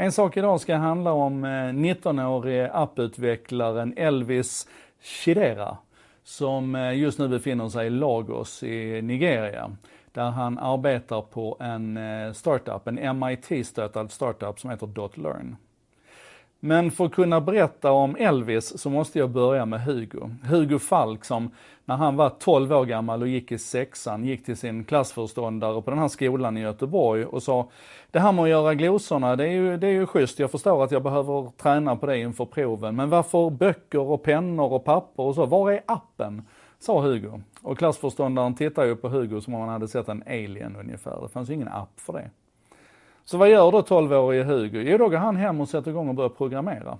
En sak idag ska handla om eh, 19-årige apputvecklaren Elvis Chidera som eh, just nu befinner sig i Lagos i Nigeria där han arbetar på en eh, startup, en MIT-stöttad startup som heter Dotlearn. Men för att kunna berätta om Elvis så måste jag börja med Hugo. Hugo Falk som när han var 12 år gammal och gick i sexan, gick till sin klassföreståndare på den här skolan i Göteborg och sa, det här med att göra glosorna, det är ju, det är ju schysst, jag förstår att jag behöver träna på det inför proven, men varför böcker och pennor och papper och så, var är appen? Sa Hugo. Och klassföreståndaren tittade ju på Hugo som om han hade sett en alien ungefär, det fanns ju ingen app för det. Så vad gör då 12-årige Hugo? Jo, då går han hem och sätter igång och börjar programmera.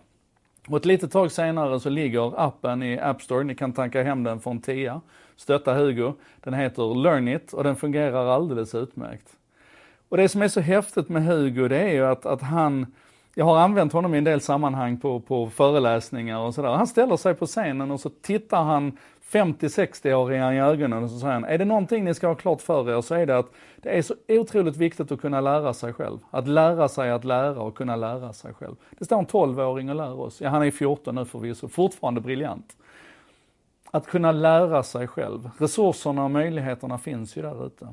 Och ett litet tag senare så ligger appen i App Store, ni kan tanka hem den från TIA, stötta Hugo. Den heter Learn It och den fungerar alldeles utmärkt. Och det som är så häftigt med Hugo det är ju att, att han, jag har använt honom i en del sammanhang på, på föreläsningar och sådär. Han ställer sig på scenen och så tittar han 50-60-åringar i ögonen och så säger han, är det någonting ni ska ha klart för er så är det att det är så otroligt viktigt att kunna lära sig själv. Att lära sig att lära och kunna lära sig själv. Det står en 12-åring och lär oss, ja han är 14 nu förvisso, fortfarande briljant. Att kunna lära sig själv. Resurserna och möjligheterna finns ju där ute.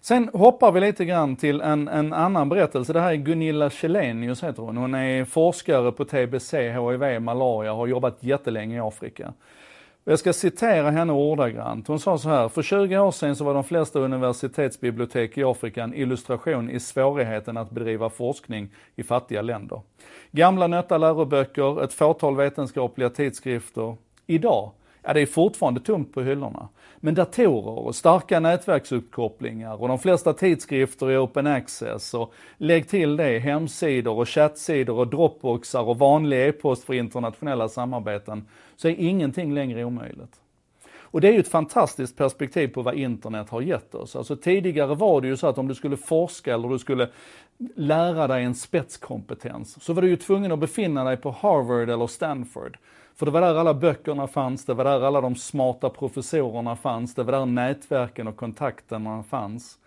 Sen hoppar vi lite grann till en, en annan berättelse. Det här är Gunilla Källenius heter hon. Hon är forskare på TBC, HIV, malaria, och har jobbat jättelänge i Afrika. Jag ska citera henne ordagrant. Hon sa så här, för 20 år sedan så var de flesta universitetsbibliotek i Afrika en illustration i svårigheten att bedriva forskning i fattiga länder. Gamla nötta läroböcker, ett fåtal vetenskapliga tidskrifter. Idag Ja, det är fortfarande tomt på hyllorna. Men datorer och starka nätverksuppkopplingar och de flesta tidskrifter är open access och lägg till det hemsidor och chattsidor och dropboxar och vanlig e-post för internationella samarbeten så är ingenting längre omöjligt. Och det är ju ett fantastiskt perspektiv på vad internet har gett oss. Alltså tidigare var det ju så att om du skulle forska eller du skulle lära dig en spetskompetens så var du ju tvungen att befinna dig på Harvard eller Stanford. För det var där alla böckerna fanns, det var där alla de smarta professorerna fanns, det var där nätverken och kontakterna fanns.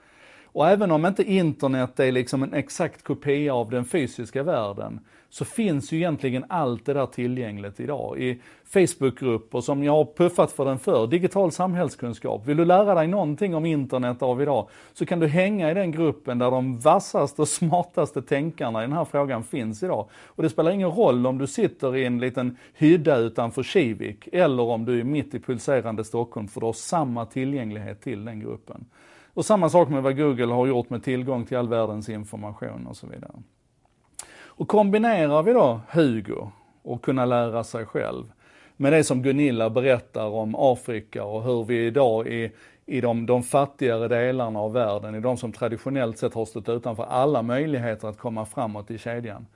Och även om inte internet är liksom en exakt kopia av den fysiska världen, så finns ju egentligen allt det där tillgängligt idag. I Facebookgrupper som jag har puffat för den för, digital samhällskunskap. Vill du lära dig någonting om internet av idag, så kan du hänga i den gruppen där de vassaste och smartaste tänkarna i den här frågan finns idag. Och det spelar ingen roll om du sitter i en liten hydda utanför Kivik, eller om du är mitt i pulserande Stockholm, för du har samma tillgänglighet till den gruppen. Och samma sak med vad Google har gjort med tillgång till all världens information och så vidare. Och kombinerar vi då Hugo och kunna lära sig själv med det som Gunilla berättar om Afrika och hur vi idag i, i de, de fattigare delarna av världen, i de som traditionellt sett har stått utanför alla möjligheter att komma framåt i kedjan.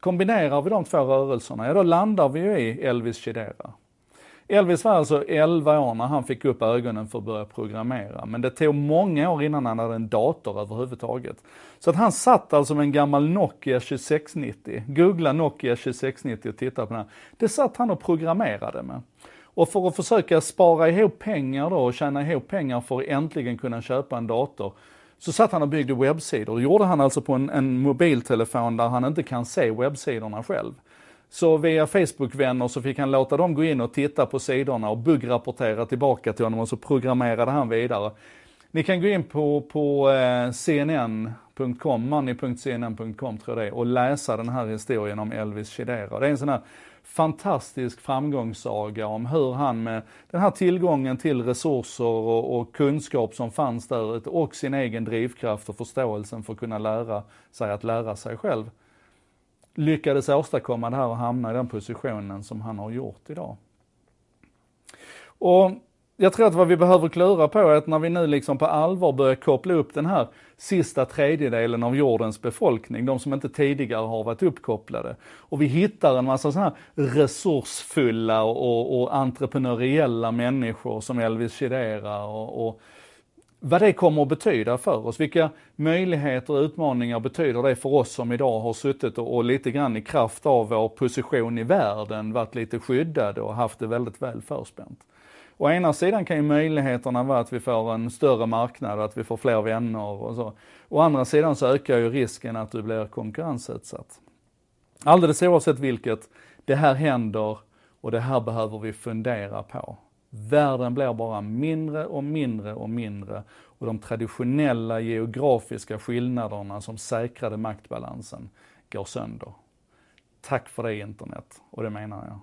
Kombinerar vi de två rörelserna, ja då landar vi ju i Elvis Chidera. Elvis var alltså 11 år när han fick upp ögonen för att börja programmera, men det tog många år innan han hade en dator överhuvudtaget. Så att han satt alltså med en gammal Nokia 2690, googla Nokia 2690 och titta på den. här. Det satt han och programmerade med. Och för att försöka spara ihop pengar då och tjäna ihop pengar för att äntligen kunna köpa en dator, så satt han och byggde webbsidor. Det gjorde han alltså på en, en mobiltelefon där han inte kan se webbsidorna själv. Så via Facebook-vänner så fick han låta dem gå in och titta på sidorna och buggrapportera tillbaka till honom och så programmerade han vidare. Ni kan gå in på, på eh, cnn.com, money.cnn.com tror jag det är, och läsa den här historien om Elvis Chidera. Det är en sån här fantastisk framgångssaga om hur han med den här tillgången till resurser och, och, kunskap som fanns där och sin egen drivkraft och förståelsen för att kunna lära sig att lära sig själv lyckades åstadkomma det här och hamna i den positionen som han har gjort idag. Och jag tror att vad vi behöver klura på är att när vi nu liksom på allvar börjar koppla upp den här sista tredjedelen av jordens befolkning, de som inte tidigare har varit uppkopplade. Och vi hittar en massa sådana här resursfulla och, och entreprenöriella människor som Elvis Chidera och, och vad det kommer att betyda för oss. Vilka möjligheter och utmaningar betyder det för oss som idag har suttit och, och lite grann i kraft av vår position i världen varit lite skyddade och haft det väldigt väl förspänt. Å ena sidan kan ju möjligheterna vara att vi får en större marknad, att vi får fler vänner och så. Å andra sidan så ökar ju risken att du blir konkurrensutsatt. Alldeles oavsett vilket, det här händer och det här behöver vi fundera på. Världen blir bara mindre och mindre och mindre och de traditionella geografiska skillnaderna som säkrade maktbalansen går sönder. Tack för det internet, och det menar jag.